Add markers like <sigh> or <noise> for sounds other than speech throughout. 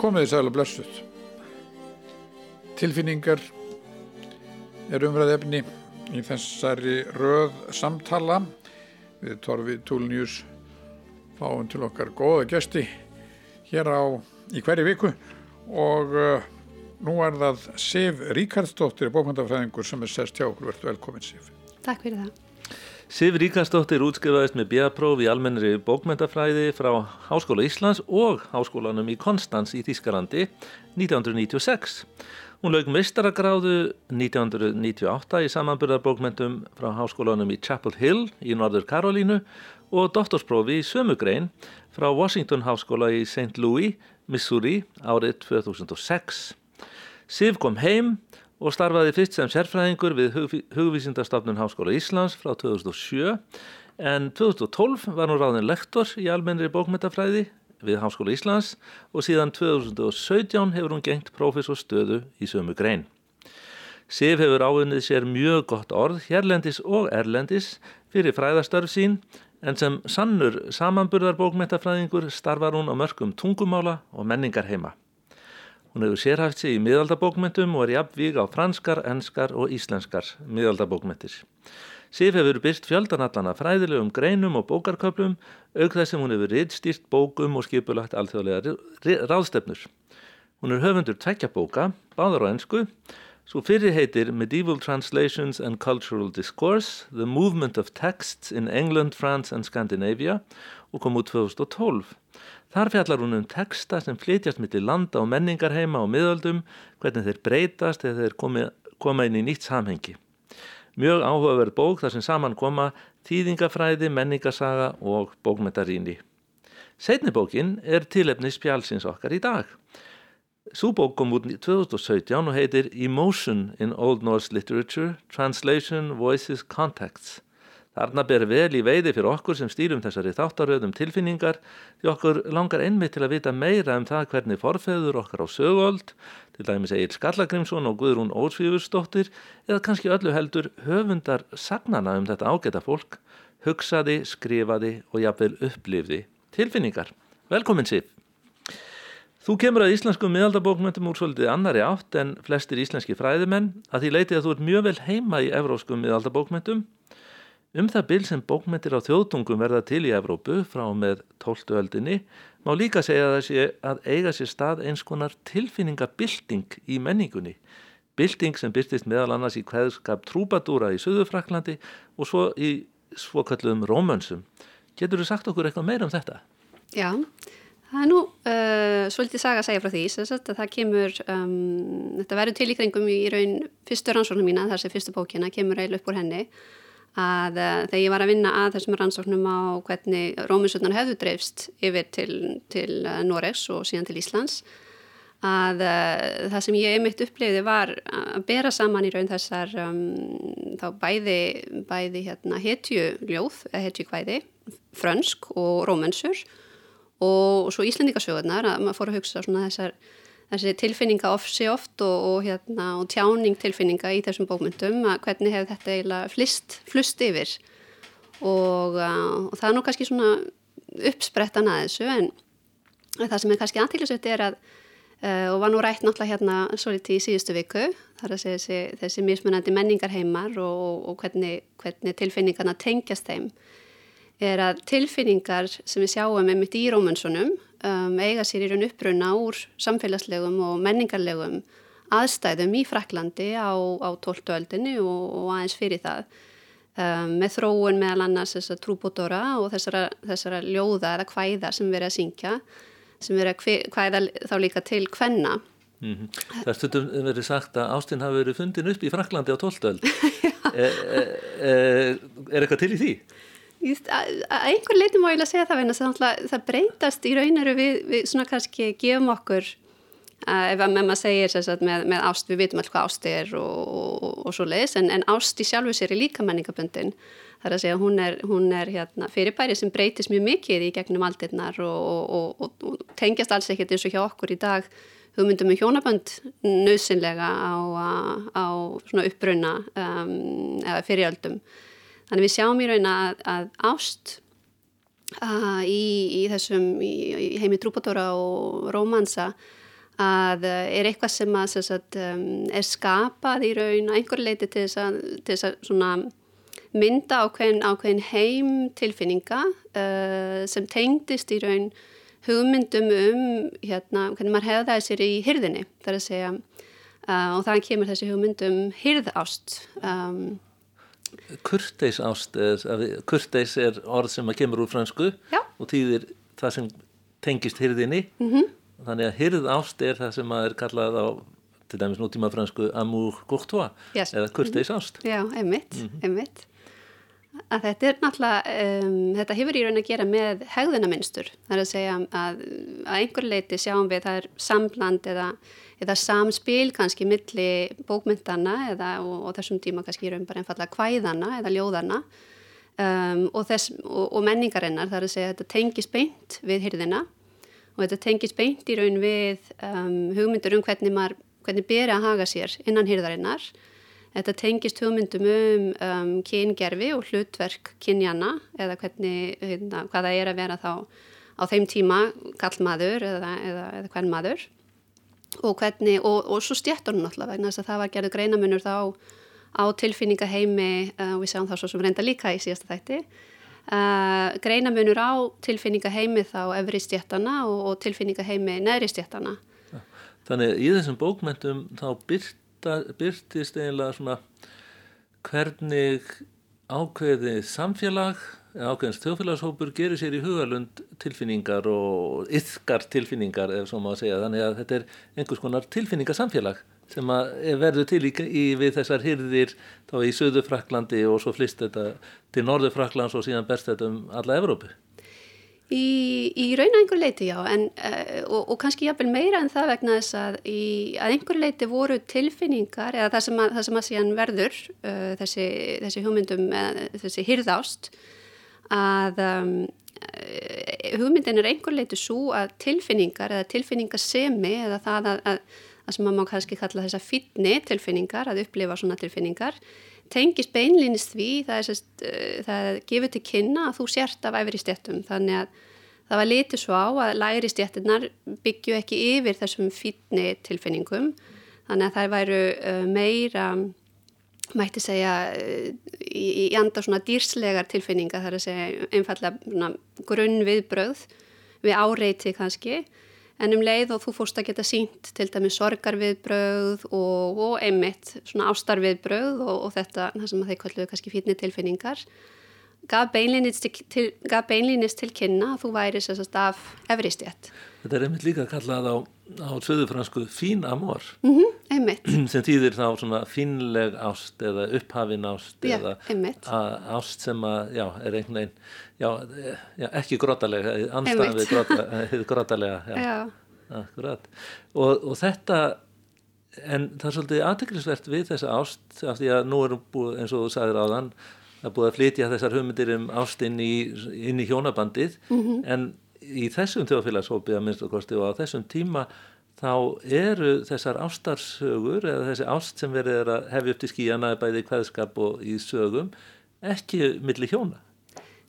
Komið þið sæl og blessuð. Tilfinningar er umræð efni í þessari röð samtala við Torfi Túlnjús fáum til okkar góða gesti hér á í hverju viku og uh, nú er það Sif Ríkardsdóttir bókmyndafræðingur sem er sest hjá okkur, verður velkomin Sif. Takk fyrir það. Sif Ríkarsdóttir útskrifaðist með bíapróf í almennri bókmentafræði frá Háskóla Íslands og Háskólanum í Konstans í Þískalandi 1996. Hún lög mistaragráðu 1998 í samanburðarbókmentum frá Háskólanum í Chapel Hill í Norður Karolínu og doktorsprófi í sömugrein frá Washington Háskóla í St. Louis, Missouri árið 2006. Sif kom heim og starfaði fyrst sem sérfræðingur við hugvísindastofnun Háskóla Íslands frá 2007 en 2012 var hún ráðin lektor í almennri bókmetafræði við Háskóla Íslands og síðan 2017 hefur hún gengt profesorstöðu í sömu grein. Sif hefur ávinnið sér mjög gott orð hérlendis og erlendis fyrir fræðastörf sín en sem sannur samanburðarbókmetafræðingur starfar hún á mörgum tungumála og menningar heima. Hún hefur sérhæft sig í miðaldabókmentum og er jafnvíg á franskar, enskar og íslenskar miðaldabókmentir. Sif hefur byrst fjöldanallana fræðilegum greinum og bókarköplum, auk þess sem hún hefur rittstýrt bókum og skipulagt alþjóðlega ráðstefnur. Hún er höfundur tvekja bóka, báðar á ennsku, svo fyrir heitir Medieval Translations and Cultural Discourse, The Movement of Texts in England, France and Scandinavia og kom út 2012. Þar fjallar hún um texta sem flytjast millir landa og menningar heima og miðöldum, hvernig þeir breytast eða þeir komi, koma inn í nýtt samhengi. Mjög áhugaverð bók þar sem saman koma þýðingafræði, menningasaga og bókmentaríni. Setnibókin er tilefni spjálsins okkar í dag. Súbók kom út 2017 og heitir Emotion in Old Norse Literature, Translation, Voices, Contacts. Þarna ber vel í veiði fyrir okkur sem stýrum þessari þáttaröðum tilfinningar því okkur langar einmitt til að vita meira um það hvernig forfeður okkar á sögöld, til dæmis Egil Skallagrimsson og Guðrún Ósvífursdóttir eða kannski öllu heldur höfundar sagnana um þetta ágæta fólk, hugsaði, skrifaði og jafnvel upplifði tilfinningar. Velkomin Sif! Þú kemur að íslenskum miðaldabókmöntum úr svolítið annari átt en flestir íslenski fræðimenn að því leiti að þú ert mjög vel heima í evróskum miðaldabókmöntum Um það bil sem bókmyndir á þjóðtungum verða til í Evrópu frá með 12. öldinni má líka segja sé að eiga sér stað eins konar tilfinningabilding í menningunni. Bilding sem byrtist meðal annars í hvaðskap trúbadúra í Suðufraklandi og svo í svokallum rómönsum. Getur þú sagt okkur eitthvað meira um þetta? Já, það er nú uh, svolítið saga að segja frá því. Að það kemur, um, þetta verður til í kringum í raun fyrstu rannsóknum mína, þar sem fyrstu bókina kemur eiginlega upp úr henni að uh, þegar ég var að vinna að þessum rannsóknum á hvernig Róminsvöldnar hefðu dreifst yfir til, til uh, Noregs og síðan til Íslands að uh, það sem ég einmitt upplifði var að bera saman í raun þessar um, þá bæði, bæði hérna, hetjuljóð, hetjukvæði, frönsk og rómensur og svo Íslandikasögurnar að maður fór að hugsa svona þessar þessi tilfinninga ofsi oft og, og, hérna, og tjáning tilfinninga í þessum bókmyndum að hvernig hefur þetta eiginlega flist, flust yfir? Og, uh, og það er nú kannski svona uppsprettan að þessu en það sem er kannski aðtílisveit er að uh, og var nú rætt náttúrulega hérna svolítið í síðustu viku þar að segja þessi, þessi mismunandi menningar heimar og hvernig, hvernig tilfinningarna tengjast þeim er að tilfinningar sem við sjáum einmitt í Rómanssonum um, eiga sér í raun uppruna úr samfélagslegum og menningarlegum aðstæðum í Fraklandi á, á 12. öldinni og, og aðeins fyrir það um, með þróun meðal annars þessar trúbótora og þessara, þessara ljóða eða kvæða sem verið að syngja sem verið að kvæða þá líka til kvenna mm -hmm. Það stundum verið sagt að Ástinn hafi verið fundin upp í Fraklandi á 12. öld <laughs> er, er, er eitthvað til í því? Að einhver leitum á ég að segja það vegna það, það breytast í rauneru við, við svona kannski gefum okkur ef að með maður segir sagt, með, með ást, við vitum alltaf hvað ást er og, og, og svo leiðis, en, en ást í sjálfu sér er líka menningaböndin þar að segja hún er, hún er hérna, fyrirbæri sem breytist mjög mikið í gegnum aldirnar og, og tengjast alls ekkert eins og hjá okkur í dag hugmyndum um hjónabönd nöðsynlega á, á svona uppbrunna um, eða fyriröldum Þannig við sjáum í raun að, að ást uh, í, í þessum í, í heimi trúpatóra og rómansa að er eitthvað sem, að, sagt, um, er skapað í raun að einhver leiti til þess að, til þess að mynda ákveðin, ákveðin heim tilfinninga uh, sem tengdist í raun hugmyndum um hérna, hvernig maður hefðaði sér í hyrðinni þar að segja. Uh, og það kemur þessi hugmyndum hyrðást um, Kurteis ást Kurteis er orð sem kemur úr fransku Já. og týðir það sem tengist hyrðinni mm -hmm. þannig að hyrð ást er það sem er kallað á til dæmis nútíma fransku amour courtois yes. eða kurteis ást Já, einmitt, mm -hmm. einmitt að þetta er náttúrulega um, þetta hefur í raun að gera með hegðunaminstur það er að segja að að einhver leiti sjáum við það er sambland eða, eða samspil kannski milli bókmyndana eða, og, og þessum tíma kannski raun bara einfallega kvæðana eða ljóðana um, og, þess, og, og menningarinnar það er að segja að þetta tengis beint við hyrðina og þetta tengis beint í raun við um, hugmyndur um hvernig maður hvernig beri að haga sér innan hyrðarinnar Þetta tengist hugmyndum um, um kyngerfi og hlutverk kynjana eða hvernig, hérna, hvað það er að vera þá á þeim tíma kallmaður eða, eða, eða hvern maður og hvernig, og, og svo hún alltaf vegna þess að það var gerðu greinamunur þá á tilfinningaheimi uh, og við sjáum það svo sem reynda líka í síðasta þætti. Uh, greinamunur á tilfinningaheimi þá efri stjættana og, og tilfinningaheimi neðri stjættana Þannig í þessum bókmentum þá byrt byrtist eiginlega svona hvernig ákveðið samfélag ákveðins þjófélagshópur gerir sér í hugalund tilfinningar og yðkar tilfinningar ef svo má að segja. Þannig að þetta er einhvers konar tilfinningarsamfélag sem verður til í, í við þessar hyrðir þá í söðu Fraklandi og svo flist þetta til norðu Fraklands og síðan berst þetta um alla Evrópu. Í, í raun að einhver leiti já en, uh, og, og kannski jáfnvel meira en það vegna þess að í, að einhver leiti voru tilfinningar eða það sem að, það sem að síðan verður uh, þessi, þessi hugmyndum eða, þessi hyrðást að um, hugmyndin er einhver leiti svo að tilfinningar eða tilfinningasemi eða það að, að, að sem maður kannski kalla þessa fítni tilfinningar að upplifa svona tilfinningar tengist beinlýnist því það er sérst, uh, það gefur til kynna að þú sért af æfri stjættum þannig að það var litið svo á að læri stjættunar byggju ekki yfir þessum fítni tilfinningum. Þannig að það væru uh, meira mætti segja uh, í, í anda svona dýrslegar tilfinninga þar að segja einfallega grunn viðbröð við áreiti kannski. En um leið og þú fórst að geta sínt til dæmi sorgarviðbröð og, og einmitt svona ástarviðbröð og, og þetta, sem þeir kalluðu kannski fítni tilfinningar gaf beinlýnist til, til kynna að þú væri sérstast af efristjætt. Þetta er einmitt líka kallað á, á söðufransku fín amor mm -hmm, einmitt. <clears throat> sem týðir þá svona fínleg ást eða upphafin ást já, eða ást sem að, já, er einhvern veginn já, já ekki grótalega anstæðan við gróta, grótalega já, já. akkurat og, og þetta en það er svolítið aðteklisvert við þessa ást af því að nú erum búið eins og þú sagðir á þann það búið að flytja þessar hugmyndir um ást inn í, í hjónabandið mm -hmm. en í þessum þjóðfélagshópið að minnst og kosti og á þessum tíma þá eru þessar ástarsögur eða þessi ást sem verið að hefja upp til skíjana bæði hvaðskap og í sögum ekki millir hjóna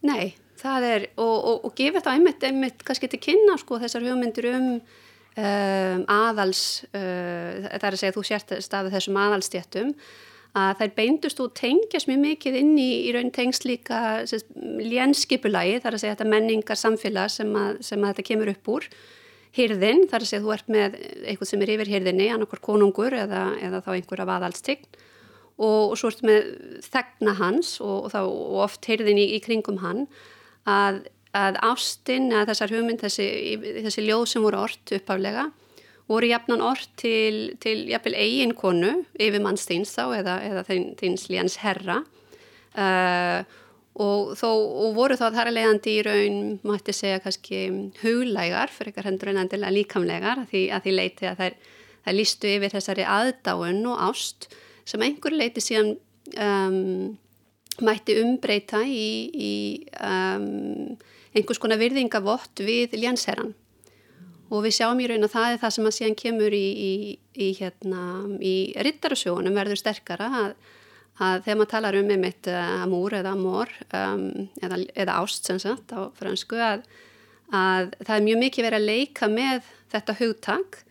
Nei, það er og, og, og gefið það einmitt, einmitt kannski til kynna sko þessar hugmyndir um um, aðals uh, það er að segja þú sért stafið þessum aðalstjættum að þær beindust og tengjast mjög mikið inn í, í raun tengst líka lénskipulagi, þar að segja þetta menningar samfélag sem sem að þetta kemur upp úr. Hýrðin, þar að segja þú ert með eitthvað sem er yfir hýrðinni, annarkor konungur eða, eða þá einhver af aðalstign og, og svo ert með þegna hans og, og, þá, og oft hýrðin í, í kringum hann að, að ástinn, að þessar hugmynd, þessi, þessi ljóð sem voru orrt uppaflega voru jafnan orð til, til jafnvel eigin konu yfir manns þins þá eða, eða þins líans herra. Uh, og, þó, og voru þá þar að leiðandi í raun, mætti segja kannski huglægar fyrir ykkar hendur en endilega líkamlegar að því, að því leiti að þær, þær lístu yfir þessari aðdáun og ást sem einhver leiti síðan um, mætti umbreyta í, í um, einhvers konar virðingavott við lénsherran og við sjáum í raun að það er það sem að síðan kemur í, í, í, hérna, í rittarasjónum verður sterkara að, að þegar maður talar um einmitt uh, amúr eða amor um, eða, eða ást sem sagt á fransku að, að það er mjög mikið verið að leika með þetta hugtak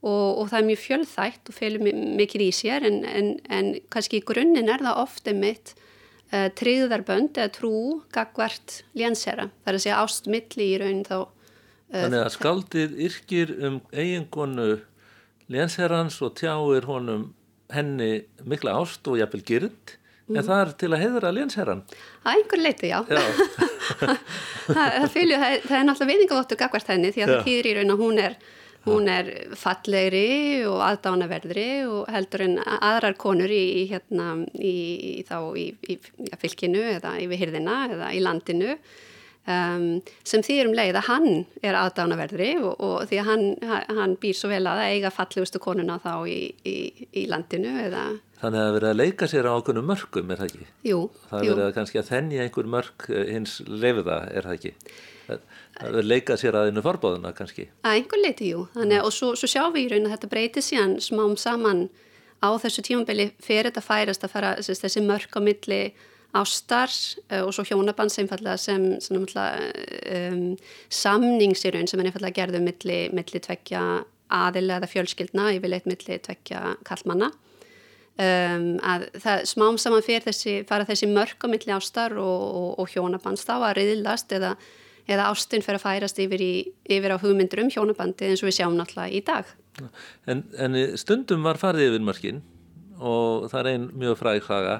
og, og það er mjög fjölþægt og fylgur mikið í sér en, en, en kannski í grunninn er það ofte mitt uh, tryggðarbönd eða trú gagvart lénsera. Það er að segja ástmiðli í raun þá. Þannig að skaldið yrkir um eigingonu lénsherans og tjáir honum henni mikla ást og jafnvel gyrnd mm. en það er til að heiðra lénsherran. Að einhver leiti, já. já. <laughs> það, það, fylgur, það, það er náttúrulega viðingavottu gagvart henni því að það týðir í raun að hún er Hún er fallegri og aðdánaverðri og heldur en aðrar konur í, hérna, í, þá í, í fylkinu eða yfir hyrðina eða í landinu um, sem er um leið að hann er aðdánaverðri og, og því að hann, hann býr svo vel að eiga fallegustu konuna þá í landinu eða Þannig að verið að leika sér á okkunum mörgum, er það ekki? Jú. Það verið að kannski að þennja einhver mörg eh, hins lefiða, er það ekki? Það verið að leika sér að einu forbóðuna kannski? Að einhver leiti, jú. Þannig, og svo, svo sjáum við í raun að þetta breytir síðan smám saman á þessu tímambili fyrir þetta færast að fara þessi mörg á milli ástar uh, og svo hjónabann sem, sem um, samningsirun sem er einfallega gerðu milli, milli tvekja aðilega eða fjölskyldna yfirleitt milli tvekja kallmanna Um, að það smám saman fyrir þessi, fara þessi mörg á milli ástar og, og, og hjónaband þá að riðlast eða, eða ástin fyrir að færast yfir, í, yfir á hugmyndur um hjónabandi eins og við sjáum náttúrulega í dag. En, en stundum var farið yfir mörgin og það er einn mjög fræg hraga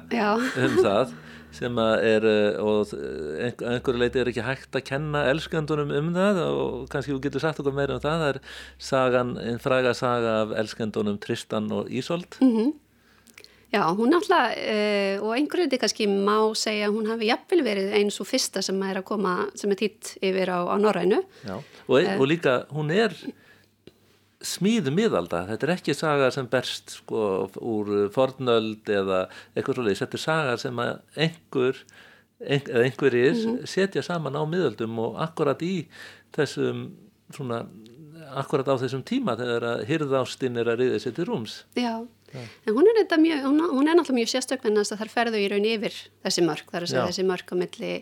um það <laughs> sem er eh, og einhverju leiti er ekki hægt að kenna elskendunum um það og kannski þú getur sagt okkur meira um það það er sagan, einn fræga saga af elskendunum Tristan og Ísolt mm Já, hún alltaf, uh, og einhverju þetta kannski má segja að hún hafi jafnvel verið eins og fyrsta sem er að koma, sem er týtt yfir á, á Norrænu. Já, og, uh, og líka hún er smíðu miðalda, þetta er ekki saga sem berst sko úr fornöld eða eitthvað svolítið, þetta er saga sem að einhver, einhver einhverjir mm -hmm. setja saman á miðaldum og akkurat í þessum svona, akkurat á þessum tíma þegar að hyrðástinn er að riða sér til rúms. Já, en hún er, mjög, hún, hún er náttúrulega mjög sérstökn en þar ferðu í raun yfir þessi mörg þar að Já. þessi mörg á milli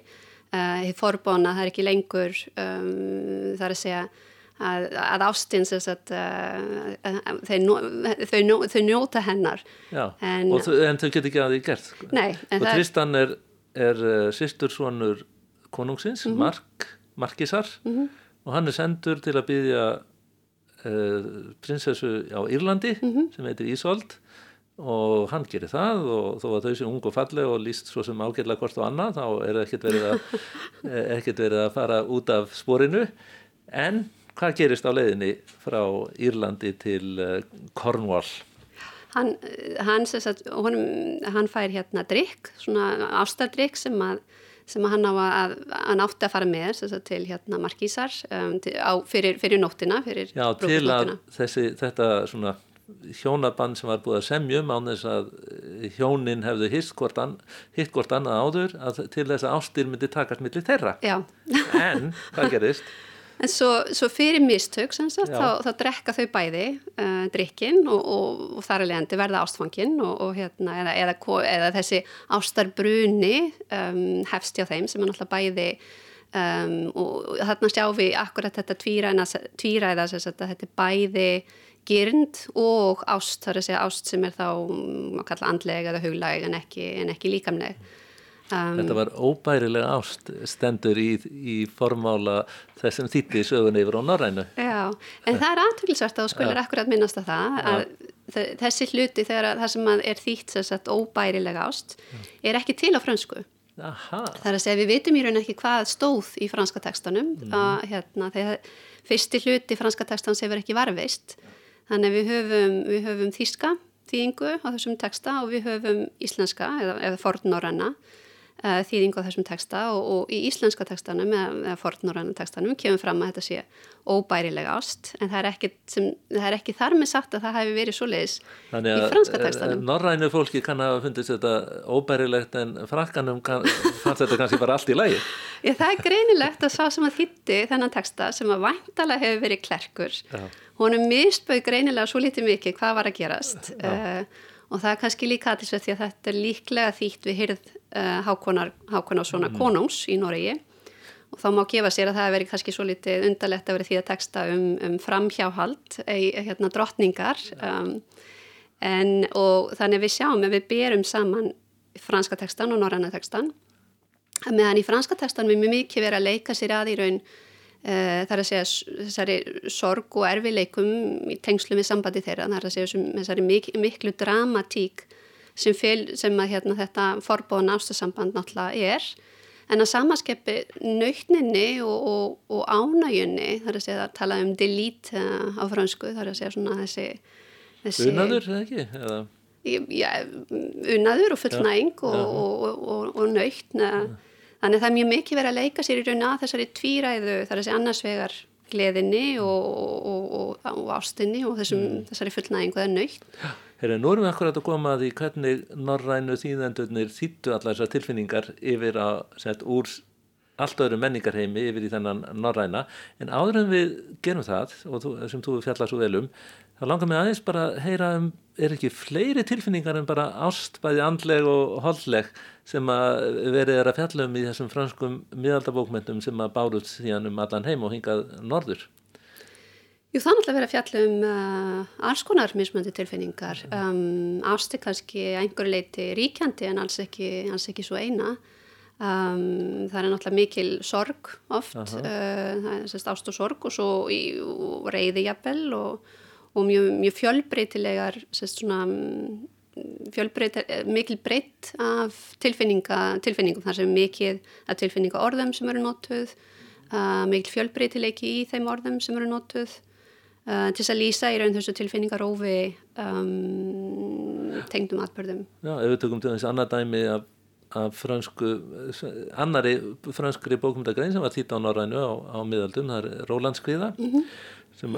uh, í forbóna, það er ekki lengur um, þar að segja að, að ástins að, uh, þau, þau njóta hennar en, þau, en þau get ekki að því gert sko. Nei, og Tristan er, er uh, sýstursvonur konungsins, mm -hmm. Mark Markisar mm -hmm. og hann er sendur til að byggja uh, prinsessu á Írlandi mm -hmm. sem heitir Ísold og hann gerir það og þó að þau sé ung og falleg og líst svo sem ágjörlega hvort og annað þá er ekkert verið, að, <laughs> ekkert verið að fara út af sporinu en hvað gerist á leiðinni frá Írlandi til uh, Cornwall? Hann, hann, sagt, honum, hann fær hérna drikk, svona ástardrikk sem að sem hann á að, hann átti að fara með sagt, til hérna markísar um, til, á, fyrir, fyrir nóttina fyrir Já, til að þessi, þetta svona hjónabann sem var búið að semjum án þess að eh, hjónin hefðu hitt hvort, an, hitt hvort annað áður að til þess að ástil myndi takast millir þeirra Já. en hvað gerist? <laughs> En svo, svo fyrir mistök sagt, þá, þá drekka þau bæði uh, drikkin og, og, og þar er leiðandi verða ástfangin og, og hérna, eða, eða, eða þessi ástarbruni um, hefst hjá þeim sem er náttúrulega bæði um, og þarna sjáum við akkurat þetta tvíræða tvíræða að þetta er bæði gyrnd og ást, þar er að segja ást sem er þá, maður kalla andlega eða huglæg en ekki, en ekki líkamleg. Um, Þetta var óbærilega ást stendur í, í formála þessum þýtti sögun yfir á Norrænu. Já, en það er aðtökilsvært að þú skulir akkurat minnast að það að þessi hluti þegar það sem er þýtt að óbærilega ást er ekki til á fransku. Aha. Það er að segja við vitum í raun ekki hvað stóð í franska tekstanum mm. að hérna þegar fyrsti hluti franska tekstans hefur ekki varfist þannig við höfum, við höfum þýska þýðingu á þessum teksta og við höfum íslenska eða, eða fornnorranna uh, þýðing á þessum texta og, og í íslenska textanum eða, eða fornnorranna textanum kemur fram að þetta sé óbærilega ást en það er ekki, sem, það er ekki þar með sagt að það hefur verið svo leiðis í franska textanum. Norrænu fólki kann að fundist þetta óbærilegt en frakkanum <laughs> fannst þetta kannski bara allt í lægi. Já, það er greinilegt að sá sem að þýtti þennan texta sem að væntalega hefur verið klerkur. Hún er misböð greinilega svo litið mikið hvað var að gerast. Uh, og það er kannski líka aðeins því að þetta er líklega þýtt við hyrð hákonar, hákonar svona mm. konungs í Noregi. Og þá má gefa sér að það veri kannski svo litið undarlegt að vera því að texta um, um framhjáhald, hérna drottningar um, en og þannig við sjáum að við berum saman franska textan og norranna textan meðan í franska textan við mjög mikið verið að leika sér að í raun uh, þar að segja þessari sorg og erfileikum í tengslu við sambandi þeirra, þar að segja þessari mik miklu dramatík sem, fel, sem að hérna, þetta forbóðan ástasamband náttúrulega er En að samaskeppi nautninni og, og, og ánægjunni, þar að segja að tala um delete á fransku, þar að segja svona þessi... þessi unaður, eða ekki? Eða? Já, unaður og fullnæging og, og nautn. Þannig að það er mjög mikið verið að leika sér í raun að þessari tvíræðu, þar að segja annarsvegar gleðinni og ástinni og þessum, mm. þessari fullnæging og það er nautn. Já. Herra, nú erum við akkurat að koma að því hvernig norrænu þýðendurnir þýttu allar þessar tilfinningar yfir að set, úr allt öðru menningarheimi yfir í þennan norræna. En áður en við gerum það og þú, sem þú fjallar svo vel um þá langar mig aðeins bara að heyra um er ekki fleiri tilfinningar en bara ást bæði andleg og holdleg sem að verið er að fjalla um í þessum franskum miðaldabókmentum sem að báruð síðan um allan heim og hingað norður Jú, það er náttúrulega verið að fjalla um uh, alls konar mismöndi tilfinningar. Um, ásti kannski einhverju leiti ríkjandi en alls ekki, alls ekki svo eina. Um, það er náttúrulega mikil sorg oft, uh, það er sérst ást og sorg og svo í, og reyði jafnvel og, og mjög, mjög fjölbreytilegar, sérst svona fjölbreyt, mikil breytt af tilfinningum þar sem mikið af tilfinninga orðum sem eru nótuð, uh, mikil fjölbreytileiki í þeim orðum sem eru nótuð Uh, til að lýsa í raun þessu tilfinningarófi um, tengdum atbyrðum. Já, ef við tökum til þessi annar dæmi af, af fransku, annari franskri bókumdagrein sem var þýtt á Norrænu á, á miðaldum, það er Rólandskviða mm -hmm. sem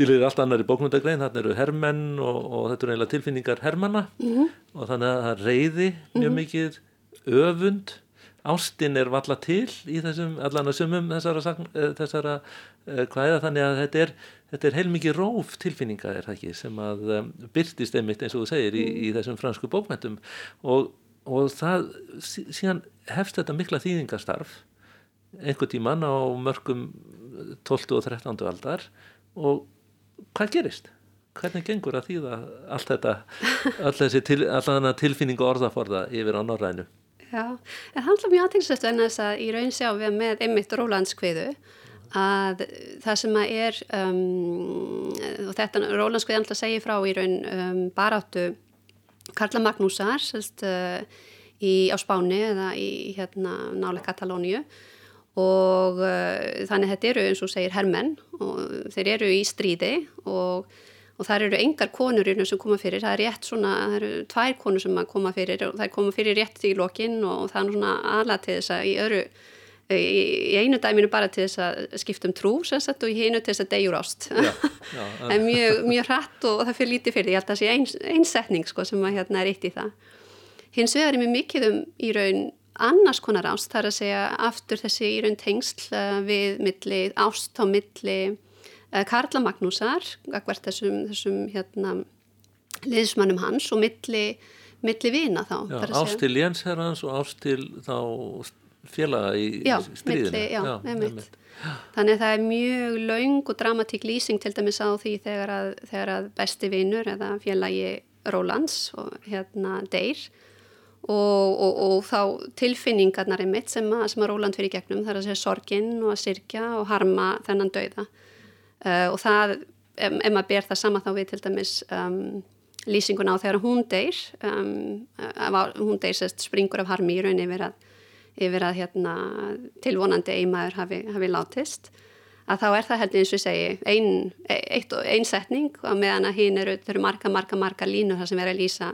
tilir allt annari bókumdagrein, þarna eru hermenn og, og þetta eru eiginlega tilfinningar hermanna mm -hmm. og þannig að það reyði mjög mm -hmm. mikið öfund Ástin er valla til í þessum allan að sumum þessara, eh, þessara uh, hvaða þannig að þetta er þetta er heilmikið róf tilfinninga er það ekki sem að um, byrtist einmitt eins og þú segir í, í þessum fransku bókmæntum og, og það síðan hefst þetta mikla þýðingastarf einhver tíman á mörgum 12. og 13. aldar og hvað gerist? Hvernig gengur að þýða allt þetta til, allan tilfinning og orðaforða yfir á norrænu? Já, það handla mjög aðtækst en þess að í raun sjá við með einmitt Rólandskviðu að það sem að er um, og þetta Rólandskvið alltaf segir frá í raun um, baráttu Karla Magnúsar sérst, uh, í, á Spáni eða í hérna, nálega Katalóníu. Og uh, þannig þetta eru eins og segir hermenn og þeir eru í stríði og, og það eru engar konur í raun sem koma fyrir, það er rétt svona, það eru tvær konur sem koma fyrir og það koma fyrir rétt í lokin og það er svona aðlætt til þess að í öru í einu dæminu bara til þess að skipta um trú sagt, og í einu til þess að degjur ást. <laughs> En mjög, mjög hratt og það fyrir lítið fyrir því, ég held að það sé einn ein sko, sem að, hérna, er eitt í það. Hins vegar er mér mikið um í raun annars konar ást, það er að segja aftur þessi í raun tengsl uh, við milli, ást á milli uh, Karla Magnúsar þessum, þessum hérna, liðsmannum hans og milli milli vina þá Já, ást til Jens herrans og ást til þá félaga í já, stríðinu. milli, já, já, þannig að það er mjög laung og dramatík lýsing til dæmis á því þegar að, þegar að besti vinnur eða félagi Rólands og hérna deyr og, og, og þá tilfinningarnar er mitt sem að, sem að Róland fyrir gegnum það er að segja sorgin og að sirkja og harma þennan dauða. Uh, og það, ef, ef maður ber það sama þá við til dæmis um, lýsingun á þegar hún deyr um, hún deyr sérst springur af harmi í rauninni verið að yfir að hérna, tilvonandi eiginmaður hafi, hafi látist að þá er það heldur eins og segi ein, ein setning og meðan að hinn eru, eru marga, marga, marga línur þar sem er að lýsa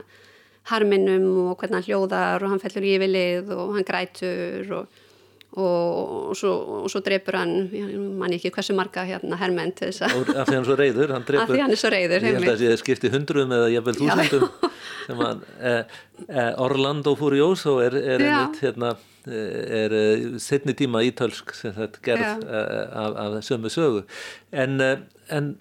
harminum og hvernig hann hljóðar og hann fellur í yfirlið og hann grætur og, og, svo, og svo drefur hann, mann ekki hversu marga hérna herrmenn til þess að af því hann er svo reyður, hann drefur, af því hann er svo reyður ég held að það skipti hundruðum eða jafnvel þúsundum sem hann eh, eh, Orlando Furioso er, er einmitt hérna er eh, setni tíma ítölsk sem þetta gerð. Eh, af, af sömu sögu. En, en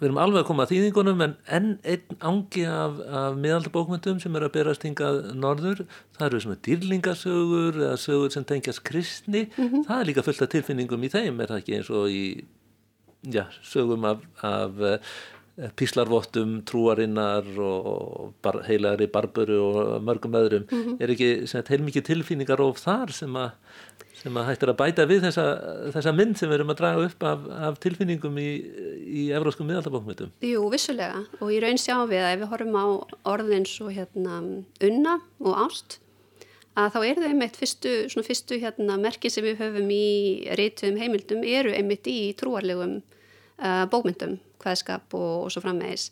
við erum alveg að koma að þýðingunum en enn einn ángi af, af miðaldabókmyndum sem er að berast hingað norður, það eru svona dýrlingasögur eða sögur sem tengjast kristni, mm -hmm. það er líka fullt af tilfinningum í þeim, er það ekki eins og í já, sögum af, af eh, píslarvottum, trúarinnar og bar, heilari barburu og mörgum öðrum, mm -hmm. er ekki heilmikið tilfinningaróf þar sem að sem að hættir að bæta við þessa, þessa mynd sem við erum að draga upp af, af tilfinningum í, í evróskum miðaldabókmyndum. Jú, vissulega og í raun sjáum við að ef við horfum á orðin svo hérna unna og ást að þá eru þau einmitt fyrstu, fyrstu hérna merki sem við höfum í reytum heimildum eru einmitt í trúarlegum uh, bókmyndum, hvaðskap og, og svo frammeðis.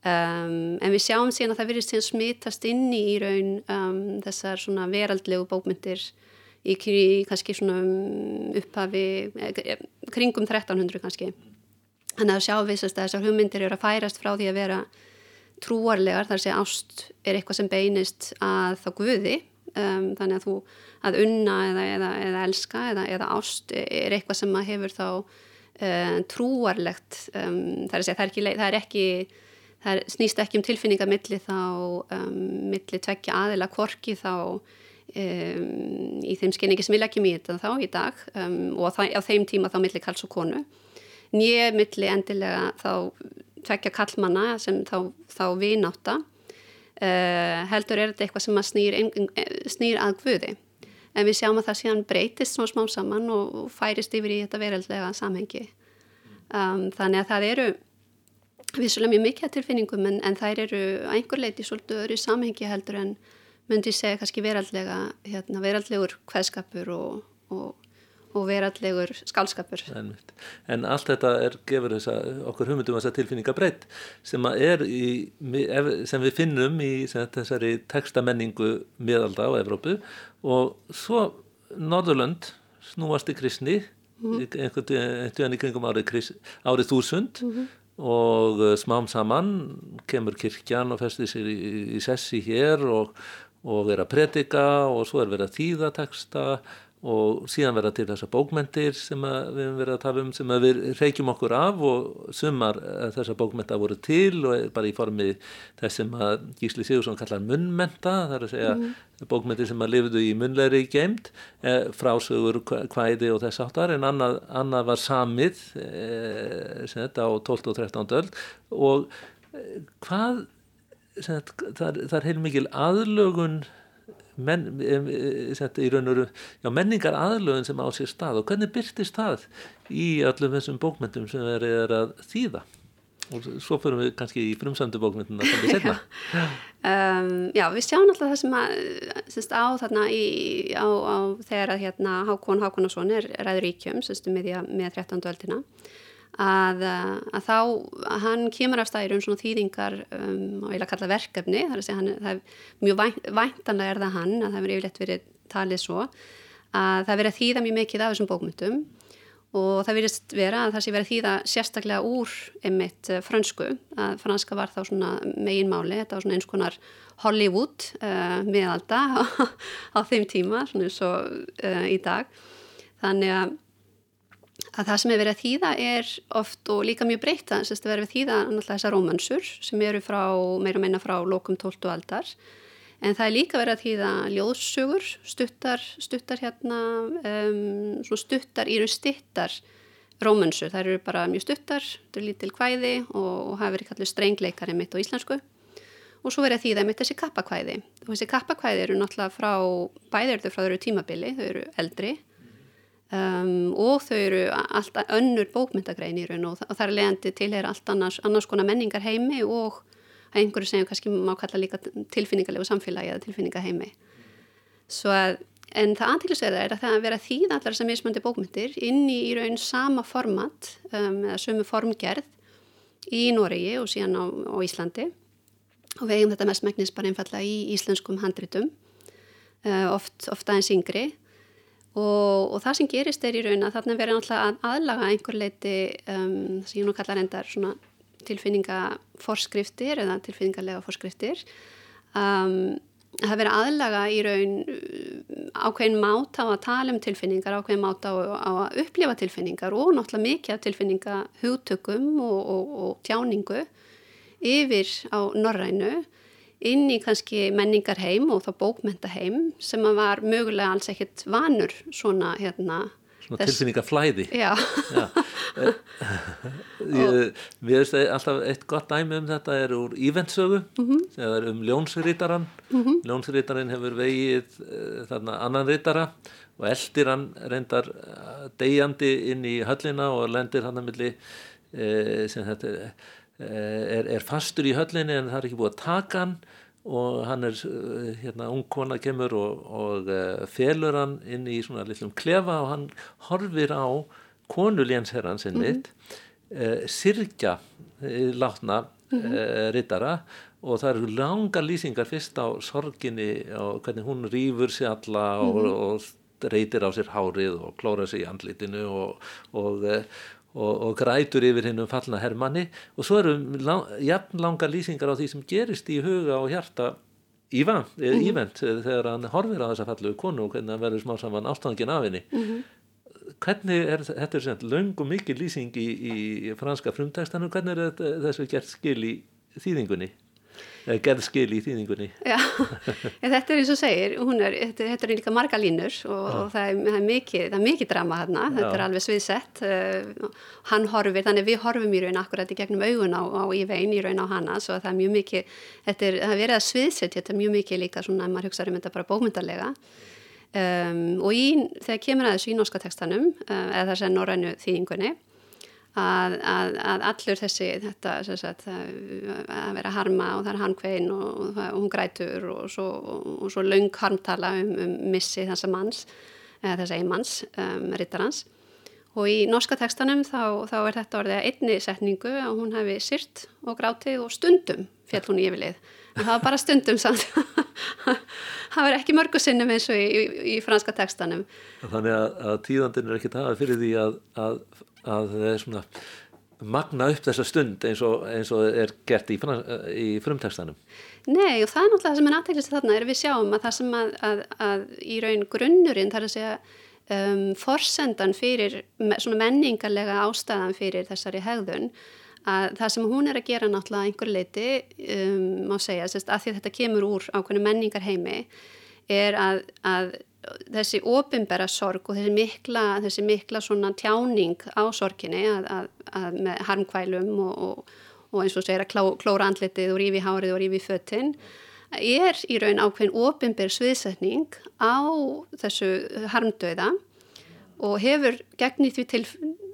Um, en við sjáum síðan að það virðist síðan smitast inn í raun um, þessar svona veraldlegu bókmyndir í kannski svona upphafi eh, kringum 1300 kannski þannig að sjá vissast að þessar hugmyndir eru að færast frá því að vera trúarlegar þar sé ást er eitthvað sem beinist að þá guði um, þannig að þú að unna eða, eða, eða elska eða, eða ást er eitthvað sem hefur þá um, trúarlegt um, það, er, það, er ekki, það er ekki það snýst ekki um tilfinningamilli þá um, milli tveggja aðila korki þá Um, í þeim skynningi sem við leggjum í þetta þá í dag um, og það, á þeim tíma þá millir kalls og konu nýja millir endilega þá tvekja kallmanna sem þá, þá vináta uh, heldur er þetta eitthvað sem snýr, snýr að guði en við sjáum að það síðan breytist svona smá saman og færist yfir í þetta veraldlega samhengi. Um, þannig að það eru vissulega mjög mikið tilfinningum en, en þær eru einhver leiti svolítið öðru samhengi heldur en myndi segja kannski veraldlega hérna, veraldlegur hveðskapur og, og, og veraldlegur skálskapur en, en allt þetta er gefur þessa, okkur hugmyndum þessa tilfinninga breytt sem, sem við finnum í þessari textamenningu miðalda á Evrópu. Og svo Norðurlönd snúast í kristni mm. einhvern veginn í kringum árið, árið þúsund. Mm -hmm og smám saman kemur kirkjan og festir sér í, í sessi hér og, og vera að predika og svo er verið að þýða texta og síðan vera til þessar bókmentir sem við hefum verið að tala um sem við reykjum okkur af og sumar eh, þessar bókmenta voru til og bara í formi þess sem að Gísli Sigursson kallar munnmenta það er að segja mm. bókmentir sem að lifiðu í munnleiri geimt eh, frásögur hvæði og þess áttar en annað, annað var samið eh, þetta á 12. og 13. öll og eh, hvað það, það er heilmikil aðlögun men, sagt, raunur, já, menningar aðlögun sem á sér stað og hvernig byrtist það í öllum þessum bókmyndum sem er, er að þýða? Og svo fyrir við kannski í frumsöndu bókmynduna sem við setna um, Já, við sjáum alltaf það sem að semst, á þarna í, á, á, þegar að hérna Hákon Hákonarsson er ræður íkjöm semst, með, með 13. öldina að, eh, að þá að hann kemur af stæður um svona þýðingar um, og ég vil að kalla verkefni þar að segja hann, það er mjög vænt, væntanlega er það hann að það verið yfirlegt verið talið svo að það verið að þýða mjög mikið af þessum bókmyndum og það verið vera að það sé verið að þýða sérstaklega úr einmitt eh, fransku að franska var þá svona meginmáli þetta var svona eins konar Hollywood uh, meðalda á, <laughs> á þeim tíma svona eins og uh, í dag. Þannig að að það sem er verið að þýða er oft og líka mjög breyta þess að það verið að þýða náttúrulega þessar rómansur sem eru frá, meira meina frá lokum 12. aldar. En það er líka verið að þýða ljóðsugur, stuttar, stuttar hérna, um, stuttar í raun stittar rómansur, það eru bara mjög stuttar, þetta er lítil kvæði og, og hafa verið kallið strengleikari mitt á íslensku. Og svo verið að þýða mitt þessi kappakvæði. Og þessi kappakvæði eru náttúrulega frá, bæðir þau frá þau eru tímabili, þau eru eldri Um, og þau eru alltaf önnur bókmyndagrein í raun og, og það er leiðandi til er allt annars, annars konar menningar heimi og einhverju sem kannski má kalla líka tilfinningarlegu samfélagi eða tilfinningaheimi. Svo að en það antíklusverða er að það að vera þýð allar sem mismöndi bókmyndir inn í, í raun sama format um, eða sömu formgerð í Noregi og síðan á, á Íslandi. Og við eigum þetta mest megnis bara einfalla í íslenskum handritum uh, oft, oft aðeins yngri Og, og það sem gerist er í raun að þarna verður náttúrulega að aðlaga einhver leiti um, sem ég nú kallar endar tilfinningaforskriftir eða tilfinningarlega forskriftir. Um, það verður aðlaga í raun uh, ákveðin máta á að tala um tilfinningar, ákveðin máta á, á að upplifa tilfinningar og náttúrulega mikið af tilfinningahugtökum og, og, og tjáningu yfir á norrænu inn í kannski menningarheim og þá bókmentaheim sem að var mögulega alls ekkit vanur svona hérna Svona tilfinningaflæði. Já. Já. <laughs> Ég, við veist alltaf eitt gott dæmi um þetta er úr ívendsögu mm -hmm. það er um ljónsrýtaran mm -hmm. ljónsrýtarin hefur vegið uh, þarna annan rýtara og eldir hann reyndar uh, degjandi inn í höllina og lendir hann að milli uh, sem þetta er, er fastur í höllinni en það er ekki búið að taka hann og hann er hérna ung kona kemur og, og felur hann inn í svona litlum klefa og hann horfir á konuljansherran sinni mm -hmm. eh, sirkja eh, látna mm -hmm. eh, rittara og það eru langa lýsingar fyrst á sorginni og hvernig hún rýfur sér alla og, mm -hmm. og reytir á sér hárið og klóra sér í andlitinu og, og eh, Og, og grætur yfir hennum fallna herrmanni og svo eru lang, jafn langa lýsingar á því sem gerist í huga og hjarta ívent mm -hmm. þegar hann horfir á þessa fallu konu og hvernig hann verður smá saman ástangin af henni mm -hmm hvernig er þetta er sem löng og mikið lýsing í, í franska frumtækstanu, hvernig er þetta, þessu gert skil í þýðingunni? Gerð skil í þýðingunni. Já, <laughs> þetta er eins og segir er, þetta, þetta er líka marga línur og, og það, er, það, er mikið, það er mikið drama hérna þetta Já. er alveg sviðsett uh, hann horfir, þannig við horfum í raun akkurat í gegnum augun á, á í vein í raun á hana svo það er mjög mikið, þetta er, er verið að sviðsett þetta er mjög mikið líka svona, maður hugsaður um þetta bara bómyndarlega Um, og í, þegar kemur að þessu í norska tekstanum uh, eða þessi norrænu þýðingunni að, að, að allur þessi þetta sagt, að vera harma og það er hankvein og, og, og hún grætur og svo, og svo laung harmtala um, um missi þessa manns eða þessa einmanns, um, rittarans og í norska tekstanum þá, þá er þetta orðið að einni setningu að hún hefði syrt og grátið og stundum fjall hún yfirlið. En það var bara stundum samt. <laughs> Það var ekki mörgu sinnum eins og í, í, í franska tekstanum Þannig að, að tíðandin er ekki það fyrir því að, að, að er svona magna upp þessa stund eins og, eins og er gert í, í frumtekstanum Nei og það er náttúrulega það sem er aðtæklist þarna er við sjáum að það sem að í raun grunnurinn þar að segja um, forsendan fyrir svona menningarlega ástæðan fyrir þessari hegðun að það sem hún er að gera náttúrulega einhver leiti, um, má segja, að því að þetta kemur úr ákveðinu menningar heimi, er að, að þessi ofinbæra sorg og þessi mikla, þessi mikla tjáning á sorginni að, að, að með harmkvælum og, og, og eins og segir að kló, klóra andletið og rífi hárið og rífi fötinn er í raun ákveðin ofinbæra sviðsetning á þessu harmdöða og hefur gegnir því til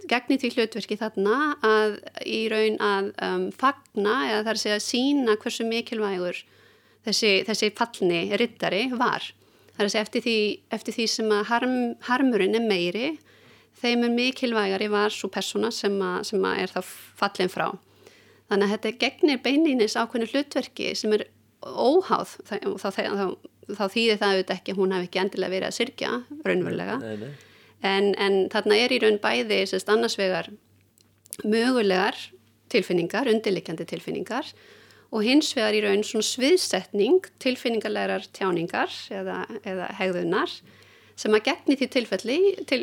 gegnir því hlutverki þarna að í raun að um, fagna eða þar sé að sína hversu mikilvægur þessi, þessi fallni rittari var. Það er að segja eftir því, eftir því sem að harm, harmurinn er meiri þeim er mikilvægari var svo persóna sem, að, sem að er þá fallin frá. Þannig að þetta gegnir beinlýnis ákveðinu hlutverki sem er óháð þá, þá, þá, þá þýðir það auðvitað ekki hún hef ekki endilega verið að syrkja raunverulega. Nei, nei en, en þarna er í raun bæði sérst annarsvegar mögulegar tilfinningar, undirlikjandi tilfinningar og hins vegar í raun svona sviðsetning tilfinningarlegar tjáningar eða, eða hegðunar sem að gegni því tilfelli, til,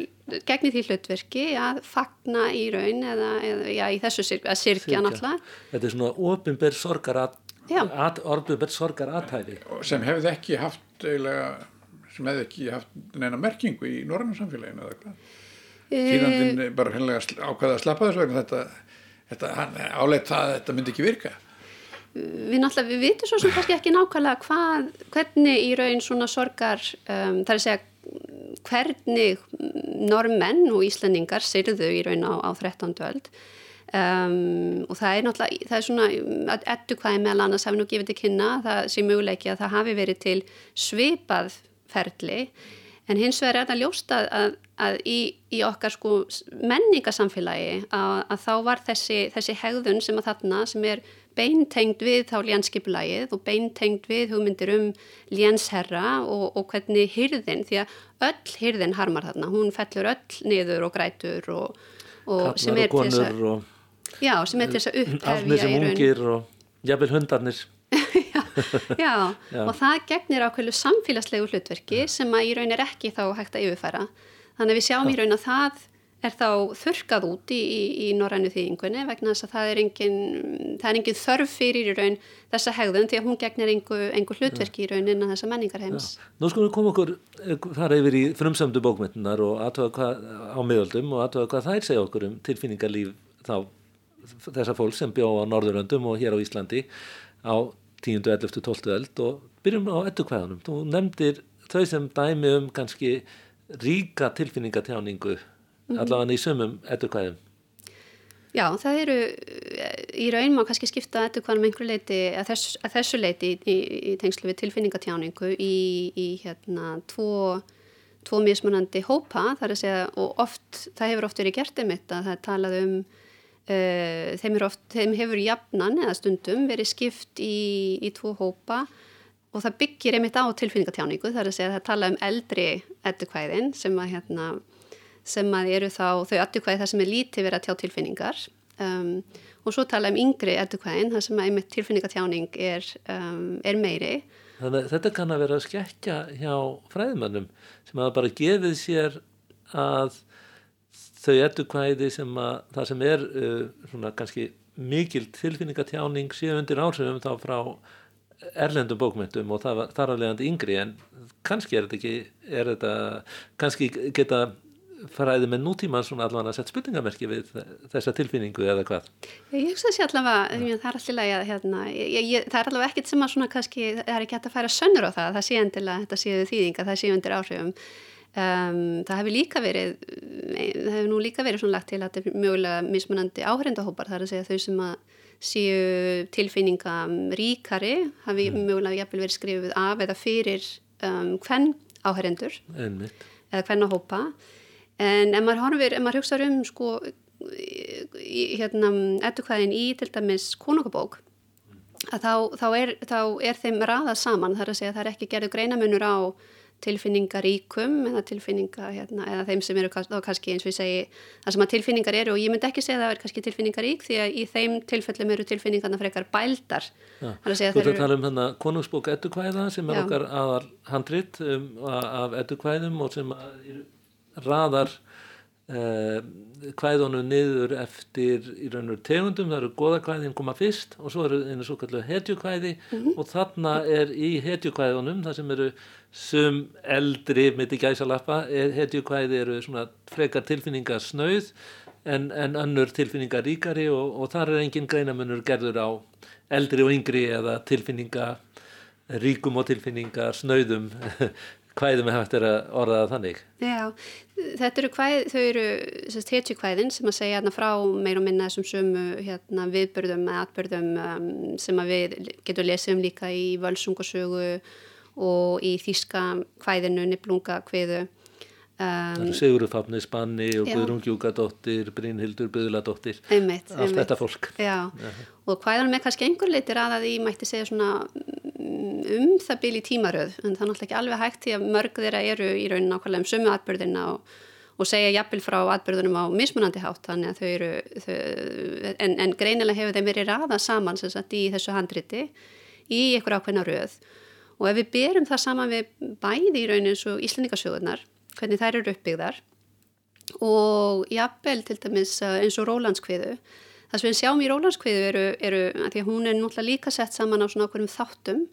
gegni því hlutverki að fagna í raun eða, eða já, í þessu sirk, að sirkja náttúrulega. Þetta er svona ofinberð sorgar að, að, orðbunberð sorgar. Sem hefði ekki haft eiginlega sem hefði ekki haft neina merkingu í norrænum samfélaginu eða hvað? Þýðandinn e... bara hennilega ákvaða að slappa þessu vegna þetta, þetta áleitt það að þetta myndi ekki virka Við náttúrulega, við vitum svo sem <laughs> kannski ekki nákvæmlega hvað, hvernig í raun svona sorgar, um, það er að segja hvernig normenn og íslendingar syrðu í raun á, á 13. öld um, og það er náttúrulega, það er svona ettu hvaði meðal annars hafi nú gefið til kynna það sé möguleiki að það hafi verið til svipað ferli en hins vegar er þetta ljóst að, að, að í, í okkar sko menningasamfélagi að, að þá var þessi, þessi hegðun sem að þarna sem er beintengt við þá lénskipulagið og beintengt við hugmyndir um lénsherra og, og hvernig hyrðin, því að öll hyrðin harmar þarna, hún fellur öll niður og grætur og, og sem er til þess að já, sem er til þess að upphefja allir sem ungir og jafnvel hundarnir. <laughs> Já Já, Já. og það gegnir ákveðlu samfélagslegu hlutverki sem að í raun er ekki þá hægt að yfirfæra. Þannig að við sjáum í raun að það er þá þurkað út í, í, í norrænu þýðingunni vegna þess að það er engin, það er engin þörf fyrir í raun þessa hegðun því að hún gegnir einhver hlutverki í raun innan þessa menningarheims. Nú skulum við koma okkur fara yfir í frumsamdu bókmyndunar og aðtöða hvað á miðöldum og aðtöða hvað þær segja okkur um tilfinningarlíf þá þessa fólk sem bjó á Norðuröndum og hér á Íslandi á 10. 11. 12. öld og byrjum á ettukvæðunum. Þú nefndir þau sem dæmi um kannski ríka tilfinningatjáningu allavega í sumum ettukvæðum. Já, það eru í raun má kannski skipta eftir hvaðum einhver leiti að, þess, að þessu leiti í, í, í tengslu við tilfinningatjáningu í, í hérna tvo, tvo mismunandi hópa þar að segja og oft, það hefur oft verið gert einmitt að það er talað um uh, þeim, oft, þeim hefur jafnan eða stundum verið skipt í, í tvo hópa og það byggir einmitt á tilfinningatjáningu þar að segja að það tala um eldri ettukvæðin sem að hérna sem að eru þá þau aðdukvæði það sem er lítið verið að tjá tilfinningar um, og svo tala um yngri aðdukvæðin það sem að einmitt tilfinningatjáning er, um, er meiri. Þannig að þetta kann að vera að skekja hjá fræðmannum sem að bara gefið sér að þau aðdukvæði sem að það sem er uh, svona kannski mikil tilfinningatjáning séu undir áhrifum þá frá erlendum bókmyndum og það var alveg yngri en kannski er þetta ekki, er þetta, kannski geta fræði með nútíman svona allavega að setja spurningamerki við þessa tilfinningu eða hvað? Ég hugsa þessi allavega, ja. það er allavega hérna, ég, ég, það er allavega ekkit sem að svona kannski, það er ekki hægt að færa sönnur á það, það sé endilega þetta séu þýðinga, það séu undir áhrifum. Um, það hefur líka verið, það hefur nú líka verið svona lagt til að þetta er mjögulega mismunandi áhrindahópar, það er að segja þau sem að séu tilfinninga ríkari, hafi mm. mjögulega jafnvel verið skrifið af eða fyrir um, hvern áhrindur eða hvern á hópa en ef maður horfir, ef maður hugsa um sko, hérna ettukvæðin í til dæmis konungabók að þá, þá, er, þá er þeim raðað saman, það er að segja að það er ekki gerðu greinamunur á tilfinningaríkum eða tilfinninga, hérna, eða þeim sem eru þá kannski eins og ég segi það sem að tilfinningar eru. Og ég myndi ekki segja að það er kannski tilfinningarík því að í þeim tilfellum eru tilfinningarna frekar bældar. Ja, Þú ert að tala um þarna konungsbók ettukvæða sem er Já. okkar aðal handrit um, af ettukvæðum og sem raðar uh, kvæðunum niður eftir í raun og tegundum, það eru goðakvæðin koma fyrst og svo eru einu svo kallu hetjukvæði. Mm -hmm. og þarna er í hetjukvæðunum, það sem eru sum eldri, mitt í gæsalappa hetjukvæði eru svona frekar tilfinningar snauð en, en önnur tilfinningar ríkari og, og þar er engin greinamunur gerður á eldri og yngri eða tilfinninga ríkum og tilfinningar <laughs> hvaðum er hægt að orðaða þannig? Já, þetta eru hvæð, þau eru hetju hvæðin sem að segja hérna, frá meir og minna þessum sömu hérna, viðbörðum eða atbörðum um, sem við getum lesið um líka í völsungasögu og í þýska hvæðinu, niblunga hviðu Um, Sigurður Fafni Spanni og Guðrún Gjúkadóttir, Brynhildur Böðladóttir allt einmitt. þetta fólk já. Já. og hvaðan með kannski einhver litir að að ég mætti segja svona um það bíl í tímaröð en það er náttúrulega ekki alveg hægt því að mörg þeirra eru í raunin nákvæmlega um sömu atbyrðina og, og segja jafnvel frá atbyrðunum á mismunandi hátt þannig að þau eru þau, en, en greinilega hefur þeim verið raða saman sagt, í þessu handriti í einhver ákveðna röð og ef við berum það saman við bæði í raunin eins og íslendingasjóðunar hvernig þær eru uppbyggðar og jafnvel til dæmis eh, eins og rólandskviðu. Það sem við sjáum í rólandskviðu eru, eru að því að hún er náttúrulega líka sett saman á svona okkur um þáttum,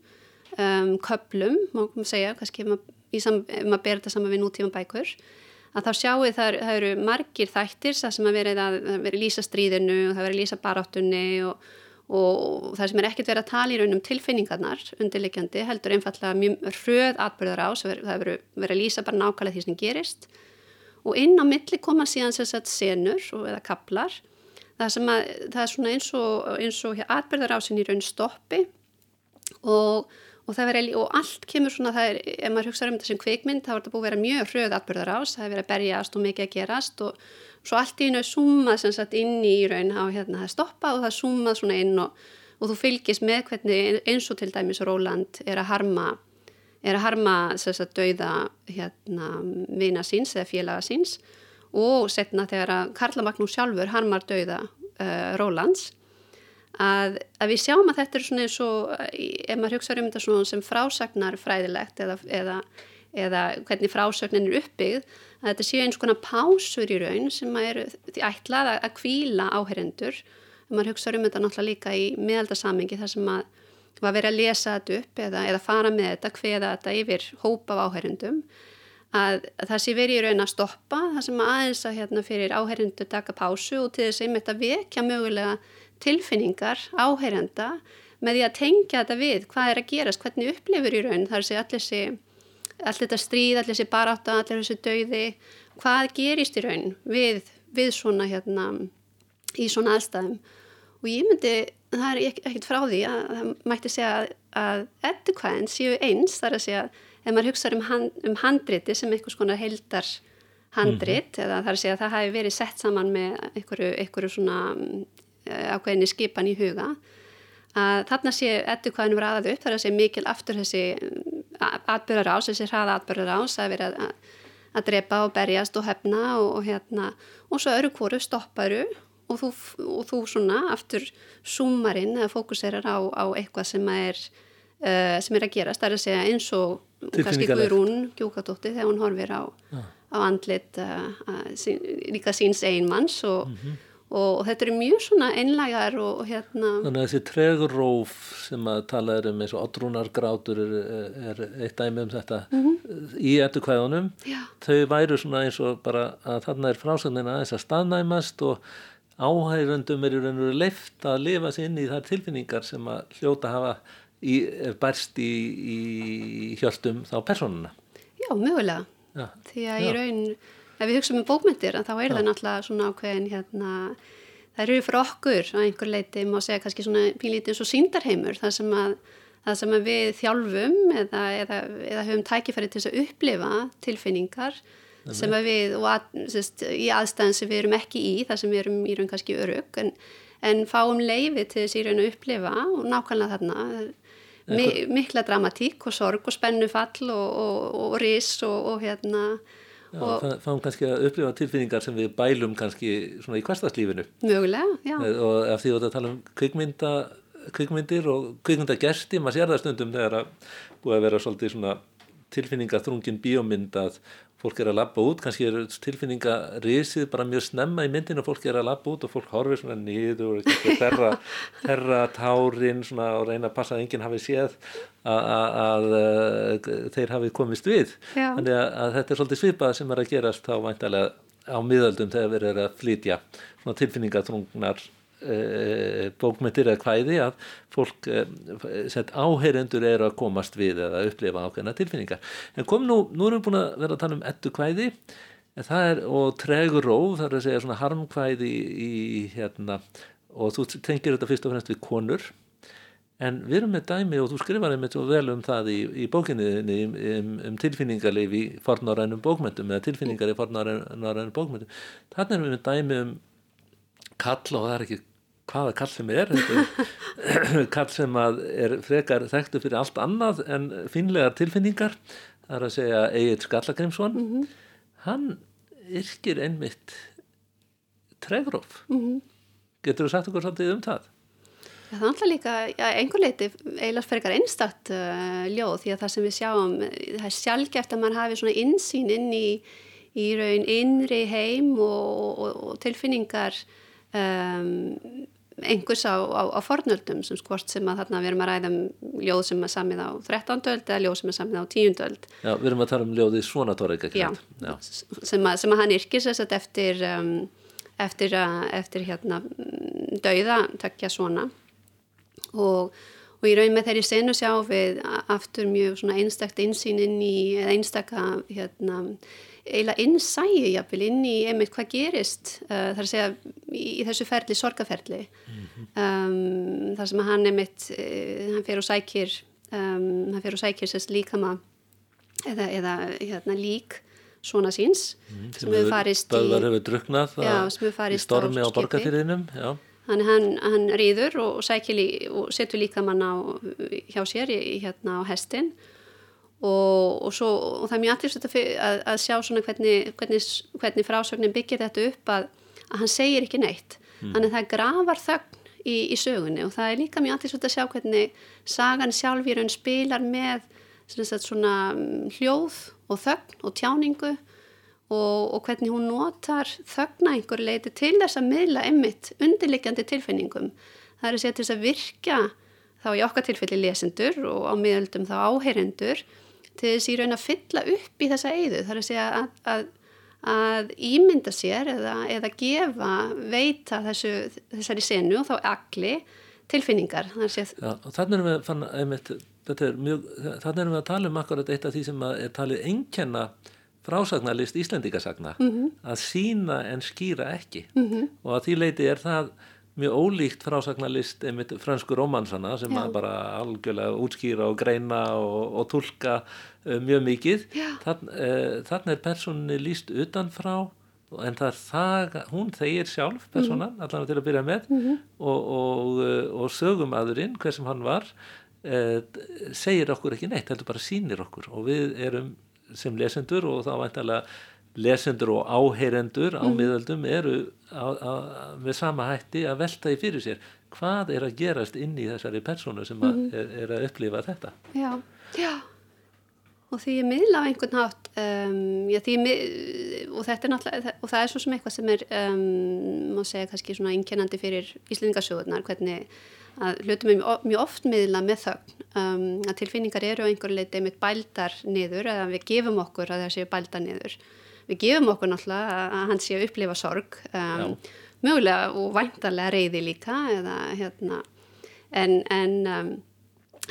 um, köplum, má segja, kannski ef maður ber þetta saman við nútíma bækur, að þá sjáu það, það eru margir þættir sem að verið að, að verið lýsa stríðinu og það verið lýsa baráttunni og og það sem er ekkert verið að tala í raunum tilfinningarnar undirleikjandi heldur einfallega mjög hröð atbyrðar á það er verið að lýsa bara nákvæmlega því sem gerist. Og inn á milli koma síðan sérsagt senur eða kaplar það, að, það er svona eins og, og atbyrðar á sin í raun stoppi og, og, veri, og allt kemur svona er, ef maður hugsa um þetta sem kveikmynd þá er þetta búið að vera mjög hröð atbyrðar ás það er verið að berjast og mikið að gerast og svo allt í einu summað sem sagt inn í raun á hérna það stoppa og það summað svona inn og, og þú fylgist með hvernig eins og til dæmis Róland er að harma er að harma sem sagt dauða hérna vina síns eða félaga síns. Og setna þegar að Karla Magnús sjálfur harmar dauða uh, Rólands að, að við sjáum að þetta er svona eins og ef maður hugsaður um þetta svona sem frásagnar fræðilegt eða, eða, eða hvernig frásagnin er uppbyggð að þetta séu eins konar pásur í raun sem er því ætlað að kvíla áherendur maður hugsaður um þetta náttúrulega líka í miðaldarsamengi þar sem að var verið að lesa þetta upp eða, eða fara með þetta, hveða þetta yfir hópa af áherendum að það sé verið í raun að stoppa það sem aðeins að hérna fyrir áherendu taka pásu og til þess að tilfinningar áherenda með því að tengja þetta við hvað er að gerast, hvernig upplifur í raun þar sé allir þessi allir þetta stríð, allir þessi baráta, allir þessi dauði hvað gerist í raun við, við svona hérna í svona aðstæðum og ég myndi, það er ekkert frá því að það mætti segja að, að edukvæðin séu eins, þar að segja ef maður hugsaður um, hand, um handriti sem einhvers konar heldar handrit mm -hmm. eða þar að segja að það hafi verið sett saman með einhverju, einhverju svona ákveðinni skipan í huga að þarna sé edukvæðin verið aðað upp, þar að segja mikil aftur þessi atbyrðar ás, þessi hraða atbyrðar ás að vera að, að drepa og berjast og hefna og, og hérna og svo öru kóru stopparu og þú, og þú svona aftur súmarinn eða fókuserar á, á eitthvað sem er, uh, sem er að gerast, það er að segja eins og kannski Guðrún Gjókadóttir þegar hún horfir á, ja. á andlit uh, sín, líka síns einmanns og, mm -hmm. Og, og þetta eru mjög svona einlægar og hérna Þannig að þessi treguróf sem að tala er um eins og otrúnargrátur er, er eitt dæmi um þetta mm -hmm. í ettukvæðunum þau væru svona eins og bara að þarna er frásögnina þess að staðnæmast og áhærundum er í raun og veru leift að lifa sér inn í þær tilfinningar sem að hljóta hafa í, bærst í, í hjörtum þá personuna. Já, mögulega. Já. Því að Já. í raun, ef við hugsaum um bókmyndir, þá er það náttúrulega svona ákveðin hérna, það eru fyrir okkur á einhver leiti, má segja kannski svona pínlítið eins og síndarheimur, það sem að það sem að við þjálfum eða, eða, eða höfum tækifæri til að upplifa tilfinningar sem við, og að, sérst, í aðstæðan sem við erum ekki í, það sem við erum í raun kannski örug, en, en fáum leiði til þess í raun að upplifa og nákvæmlega þarna. Mi, mikla dramatík og sorg og spennufall og, og, og ris og, og hérna Já, fáum kannski að upplifa tilfinningar sem við bælum kannski svona í hverstagslífinu Mögulega, já. Eh, og ef því að tala um kvikmynda kvikmyndir og kvikmyndagersti maður sér það stundum þegar að búið að vera svolítið svona tilfinningaþrungin bíómynd að fólk er að labba út, kannski er tilfinninga risið bara mjög snemma í myndinu fólk er að labba út og fólk horfir svona niður og þerra, þerra <laughs> tárin svona og reyna að passa að enginn hafi séð að, eh, þeir hafi komist við Já. þannig að, að þetta er svolítið svipað sem er að gerast þá væntalega á miðöldum þegar við erum að flytja Eh, bókmyndir eða hvæði að fólk eh, áheyrendur eru að komast við eða upplifa ákveðna tilfinningar. En kom nú, nú erum við búin að vera að tala um ettu hvæði er, og tregur róf, það er að segja svona harmkvæði í, hérna og þú tengir þetta fyrst og fremst við konur. En við erum með dæmi og þú skrifar einmitt svo vel um það í, í bókinniðinni um, um, um tilfinningarleif í fornárænum bókmyndum eða tilfinningar í fornárænum bókmyndum þannig erum við með dæmi um kall og það er ekki hvaða kall sem er <coughs> kall sem er frekar þekktu fyrir allt annað en finlegar tilfinningar það er að segja Egil Skallagrimsson mm -hmm. hann yrkir einmitt tregróf mm -hmm. getur þú sagt okkur svolítið um það? Já, það er alltaf líka, já, einhver leiti eiginlega frekar einstakt uh, ljóð því að það sem við sjáum, það er sjálfgeft að mann hafi svona insýn inn í í raun innri heim og, og, og tilfinningar um, einhvers á, á, á fornöldum sem skvort sem að þarna við erum að ræða um ljóð sem er samið á 13. öld eða ljóð sem er samið á 10. öld Já, við erum að tala um ljóði svona tóra Já, Já. Sem, að, sem að hann yrkir sér eftir um, eftir, eftir hérna dauða takja svona og, og í raun með þeirri senu sjá við aftur mjög einstakta insýn inn í einstakka hérna eiginlega innsæju jafnvel inn í einmitt hvað gerist uh, þar að segja í, þessu ferli, sorgaferli mm -hmm. um, þar sem hann einmitt uh, hann fer og sækir um, hann fer og sækir sérst líkama eða, eða hérna, lík svona síns mm, sem hefur farist í, já, í stormi á, borgarfyrðinum hann, hann, hann rýður og, og, og setur líkamann á hjá sér í, hérna á hestin Og, og, svo, það er mjög aðlýst að, að sjá hvernig, hvernig, hvernig frásögnin byggir þetta upp að, að hann segir ekki neitt. Mm. þannig að það grafar þögn í, í sögunni og það er líka mjög aðeins að sjá hvernig sagan sjálf í raun spilar með sagt, svona hljóð og þögn og tjáningu og, og hvernig hún notar þögna einhver leiti til þess að miðla emmitt undirlikjandi tilfinningum. Það er að segja til þess að virka þá í okkar tilfelli lesendur og á miðöldum þá áheyrendur til þess að í raun að fylla upp í þessa eiðu. Það er að segja að, að að ímynda sér eða, eða gefa, veita þessu, þessari senu og þá agli tilfinningar. Já, þannig erum við, fann, einmitt, mjög, þannig erum við að tala um akkurat eitt af því sem er talið einkenna frásagnarlist Íslendingasagna mm -hmm. að sína en skýra ekki mm -hmm. og að því leiti er það mjög ólíkt frásagnarlist einmitt fransku romansana sem að bara algjörlega útskýra og greina og, og tólka uh, mjög mikið Þann, uh, þannig er persónunni líst utanfrá en það er það, hún þeir sjálf persónan, mm -hmm. allan til að byrja með -hmm. og, og, uh, og sögumadurinn hver sem hann var uh, segir okkur ekki neitt, heldur bara sínir okkur og við erum sem lesendur og þá væntalega lesendur og áheyrendur á mm. miðöldum eru á, á, með sama hætti að velta í fyrir sér hvað er að gerast inn í þessari persónu sem að mm. er, er að upplifa þetta Já, já og því ég miðla á einhvern hátt um, já, ég, og þetta er náttúrulega og það er svo sem eitthvað sem er um, má segja kannski svona einkennandi fyrir íslendingasjóðunar hvernig að hlutum við mjög oft miðla með þögn. Um, að tilfinningar eru á einhver leiti með bældar niður eða við gefum okkur að það séu bældar niður. Við gefum okkur náttúrulega að hann sé að upplifa sorg um, mögulega og væntalega reyði líka eða, hérna, en, en um,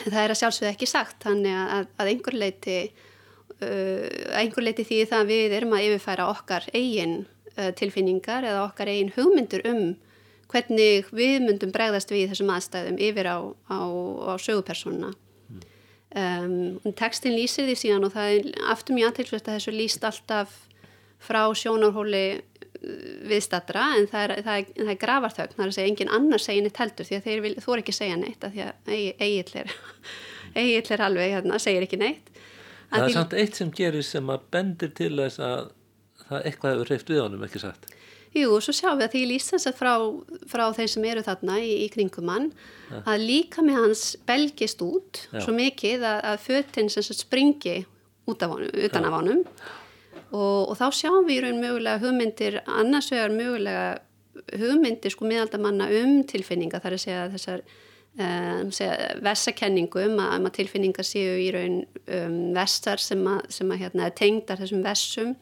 það er að sjálfsögða ekki sagt. Þannig að, að einhver leiti uh, einhver leiti því það við erum að yfirfæra okkar eigin uh, tilfinningar eða okkar eigin hugmyndur um hvernig við myndum bregðast við þessum aðstæðum yfir á, á, á sögupersonuna mm. um, tekstin lýsir því síðan og það er aftur mjög aðtilsvægt að þessu líst alltaf frá sjónarhóli uh, viðstatra en það er, það er, það er gravarþögn, það er að segja engin annar segja neitt heldur því að þeir þú er ekki að segja neitt því að eigill eigill <laughs> er alveg hérna, segir ekki neitt Það er samt eitt sem gerir sem að bendir til þess að það eitthvað hefur hreift við honum, ekki sagt Jú, og svo sjáum við að því lýsans að frá, frá þeir sem eru þarna í, í kringumann ja. að líka með hans belgist út Já. svo mikið að, að fötinn springi út af honum, utan ja. af honum og, og þá sjáum við í raun mögulega hugmyndir, annars vegar mögulega hugmyndir sko miðaldamanna um tilfinninga þar að segja þessar um, vessakenningu um að, um að tilfinninga séu í raun um, vestar sem að, sem að hérna, tengdar þessum vessum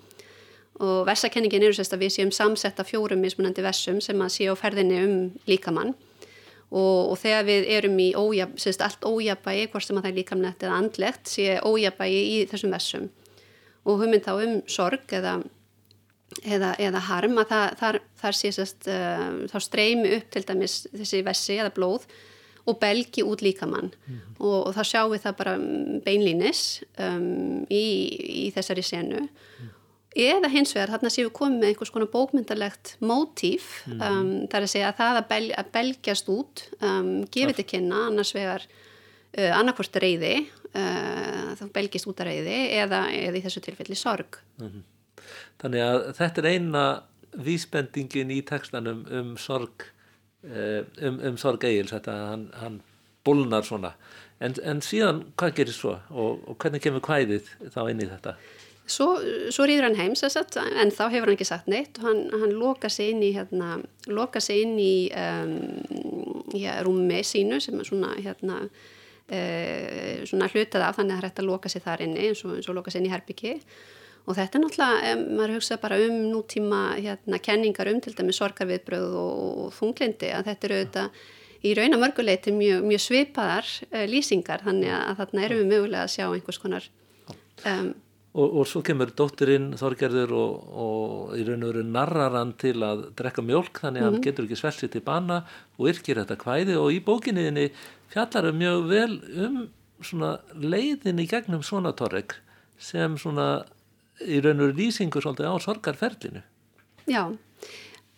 og vessakenningin eru sérst að við séum samsetta fjórum mismunandi vessum sem að séu á ferðinni um líkamann. Og, og þegar við erum í ójab, sérst, allt ójabægi, hvort sem að það er líkamlegt eða andlegt, séu ójabægi í þessum vessum. Og hugmynd þá um sorg eða, eða, eða harm að það, þar, þar sést uh, þá streymi upp til dæmis þessi vessi eða blóð og belgi út líkamann. Mm og, og þá sjáum við það bara beinlínis um, í, í þessari senu. Mm. Eða hins vegar þarna séum við komið með einhvers konar bókmyndalegt mótíf mm. um, þar að segja að það að, bel, að belgjast út um, gefið til kynna annars vegar uh, annarkvort reyði uh, þá belgist út að reyði eða, eða í þessu tilfelli sorg. Mm. Þannig að þetta er eina vísbendingin í textanum um sorg uh, um, um sorg eigils þetta hann, hann bólnar svona. En, en síðan hvað gerir svo? Og, og hvernig kemur hvæðið þá inn í þetta Svo, svo rýður hann heims en þá hefur hann ekki sagt neitt. Og hann, hann loka sig inn í, hérna, sig inn í um, ja, rúmi sínu sem er svona hérna Uh, svona hlutað af þannig að það er hægt að loka sér þar inni eins og, eins og loka sér inn í herbyggi og þetta er náttúrulega, um, maður hugsa bara um nútíma hérna kenningar um til dæmi sorgarviðbröð og, og þunglindi að þetta eru auðvitað í raun að mörguleiti mjög, mjög svipaðar uh, lýsingar þannig að þarna erum við mögulega að sjá einhvers konar um, og, og svo kemur dóttirinn Þorgerður og, og í raun og veru narrar hann til að drekka mjölk þannig að mm -hmm. hann mhm. getur ekki svelsi til bana og yrkir þetta kvæði og í bókinniðinni fjallar um mjög vel um svona leiðin í gegnum svona torreg sem svona í raun og lýsingur svolítið á sorgarferlinu. Já,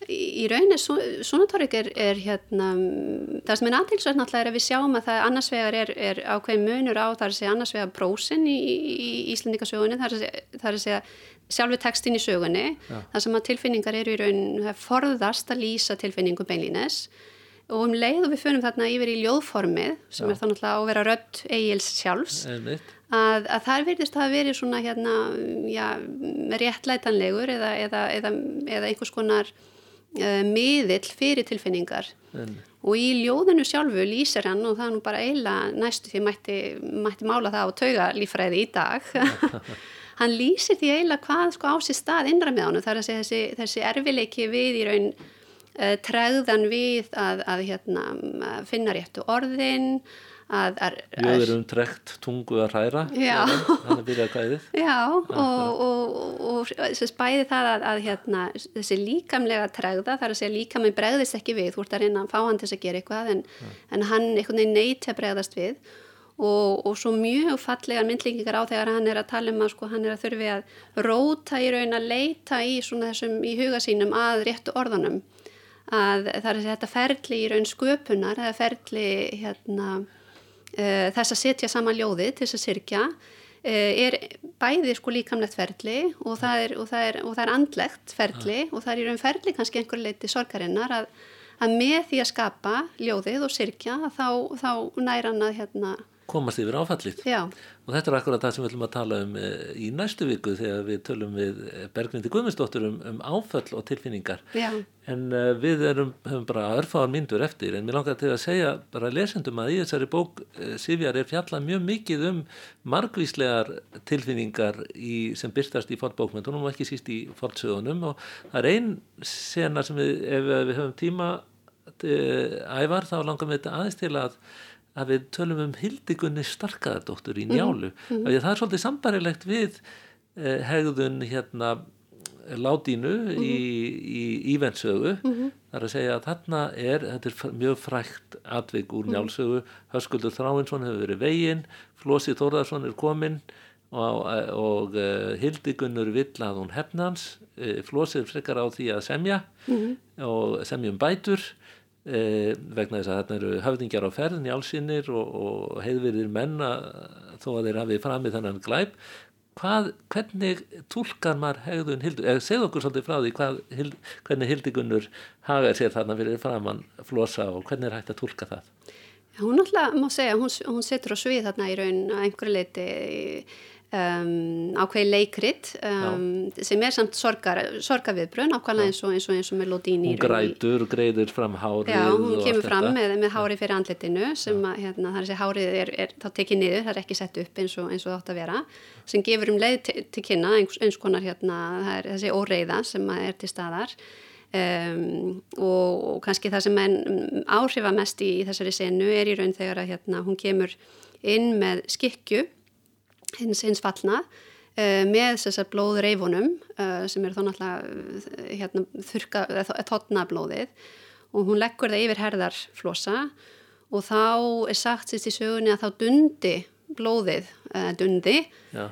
í raun er svona torreg er, er hérna, það sem er aðtilsvægt náttúrulega er að við sjáum að það annars vegar er, er ákveðin munur á þar segja annars vegar prósin í, í, Íslandikasögunni, þar að segja sjálfi tekstin í sögunni, Já. þar sem að tilfinningar eru í raun, það forðast að lýsa tilfinningu beinlínes og um leið og við fyrir þarna yfir í ljóðformið sem Já. er þá náttúrulega á að vera rödd eigils sjálfs einmitt, að, að það að verið svona hérna, já, réttlætanlegur eða, eða, eða, eða einhvers konar uh, miðill fyrir tilfinningar. Einmitt. og í ljóðinu sjálfu lýsir hann og það er nú bara eiginlega næstu því mætti, mætti mála það á tauga lífræði í dag. <laughs> Hann lýsir því eiginlega hvað sko á sér stað innra með honum. Það er að segja þessi, þessi erfileiki við í raun uh, tregðan við að, að hérna, finna réttu orðin að, að, Ljóður um trekt tungu að hræra Já. hann er byrjað kvæðið. <laughs> Já, og, og, og, og þess bæði það að, að hérna, þessi líkamlega tregða, þar að segja líkamlega bregðist ekki við, þú ert að reyna að fá hann til að gera eitthvað, en, en hann einhvern veginn neyti að bregðast við. Og, og svo mjög fallegar myndlingingar á þegar hann er að tala um að sko, hann er að þurfi að róta í raun að leita í þessum í huga sínum að réttu orðanum að það er að þetta ferli í raun sköpunar eða ferli hérna þess að setja saman ljóði til þess að syrkja uh, er bæði sko líkamlegt ferli og það er, og það er, og það er andlegt ferli og það er raun ferli kannski einhver leiti sorgarinnar að, að með því að skapa ljóðið og syrkja þá, þá næra hann að hérna, komast yfir áfallið. Já, og þetta er akkurat það sem við ætlum að tala um eh, í næstu viku þegar við tölum við eh, Bergvindi Guðmundsdóttur um, um áföll og tilfinningar. Já, en uh, við erum, höfum bara örfáðar myndur eftir en mér langar til að segja bara lesendum að í þessari bók uh, Sifjar er fjallað mjög mikið um margvíslegar tilfinningar í, sem byrstast í fótbókmyndunum og ekki síst í fótsögunum og það er ein sena sem við, ef við höfum tíma ævar þá langar við þetta aðeins til að að við tölum um Hildigunni Starkaðardóttur í njálu mm -hmm. það er svolítið sambarilegt við eh, hegðun hérna látínu í, í ívendsögu það er að segja að þarna er þetta er mjög frækt atvik úr njálsögu. Höskuldur Þráinsson hefur verið veginn Flósi Þórðarsson er kominn og, og uh, Hildigunnur vill að hún hefnans uh, Flósi er frekar á því að semja og semja um bætur Eh, vegna þess að þarna eru höfðingjar á ferðin í allsinnir og, og heiðverðir menn að, þó að þeir hafið framið þannan glæp. Hvað, hvernig tólkar maður hegðun Hildur, eða segð okkur svolítið frá því hvað, hild, hvernig Hildigunnur hagar sér þarna fyrir framann flosa og hvernig er hægt að tólka það? Hún náttúrulega má segja, hún, hún setur á svið þarna í raun að einhverju leiti um, ákveði leikrit um, sem er samt sorgar, sorgaviðbrun ákvæmlega eins og eins og, eins og Melodín hún grætur, greiður fram hárið Já, hún kemur fram með, með hárið fyrir andlitinu sem að hérna, það er þessi hárið er, er þá tekið niður, það er ekki sett upp eins og, eins og það átt að vera, sem gefur um leið til, til kynna eins, eins konar hérna, það er þessi óreiða sem er til staðar. Um, og, og kannski það sem er áhrifa mest í, í þessari senu er í raun þegar að hérna, hún kemur inn með skikju hins, hins fallna uh, með þessar blóðreifunum uh, sem er þá náttúrulega hérna, þurka, þotna blóðið og hún leggur það yfir herðarflosa og þá er sagt sérst í sögunni að þá dundi blóðið uh, dundi Já.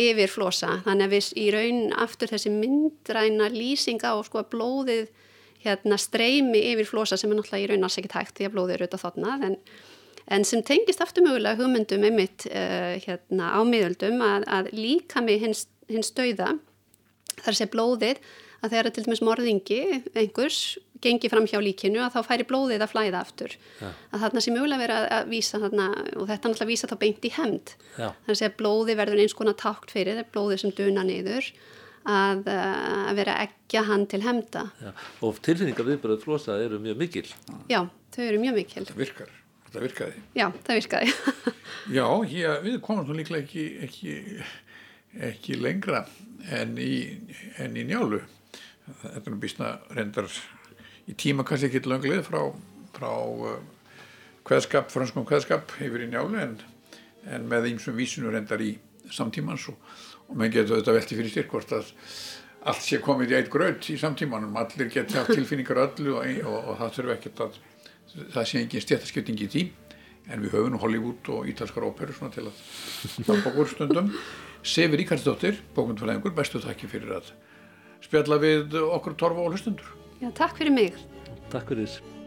yfir flosa þannig að við í raun aftur þessi myndræna lýsinga og sko að blóðið hérna streymi yfir flosa sem er náttúrulega í raun alls ekki tækt því að blóðið er auðvitað þotnað en, en sem tengist aftur mögulega hugmyndum einmitt uh, hérna á miðöldum að, að líka með hins, hins dauða þar sé blóðið að þegar til dæmis morðingi einhvers gengi fram hjá líkinu að þá færi blóðið að flæða aftur. Ja. Að þarna sé mögulega verið að, að vísa þarna og þetta náttúrulega vísa þá beint í hemd. Þannig að blóðið verður eins konar tákt fyrir, það er blóðið sem duna niður að, að vera ekki hann til hemda. Já. Og tilfinningar viðbröð flosa eru mjög mikil. Já, þau eru mjög mikil. Þetta virkar, þetta virkaði. Já, það virkaði. <laughs> Já, hér, við komum þú líklega ekki, ekki, ekki lengra en í, en í njálu. Þetta er býstna reyndar í tíma kannski ekki langlið frá, frá uh, kveðskap, franskum kveðskap yfir í njálu en, en með einsum vísinu reyndar í samtímans og, og menn getur þetta velti fyrir styrk hvort að allt sé komið í eitt gröð í samtímanum, allir haft tilfinningar öllu og, og, og það þurfi ekkert að það sé engin stjættaskipting í tí en við höfum Hollywood og ítalskar óperu svona til að hjálpa okkur stundum Sefi Ríkarsdóttir, bókundfælengur bestu takki fyrir að spjalla við okkur torfa og hlustundur Já, takk fyrir mig. Takk fyrir.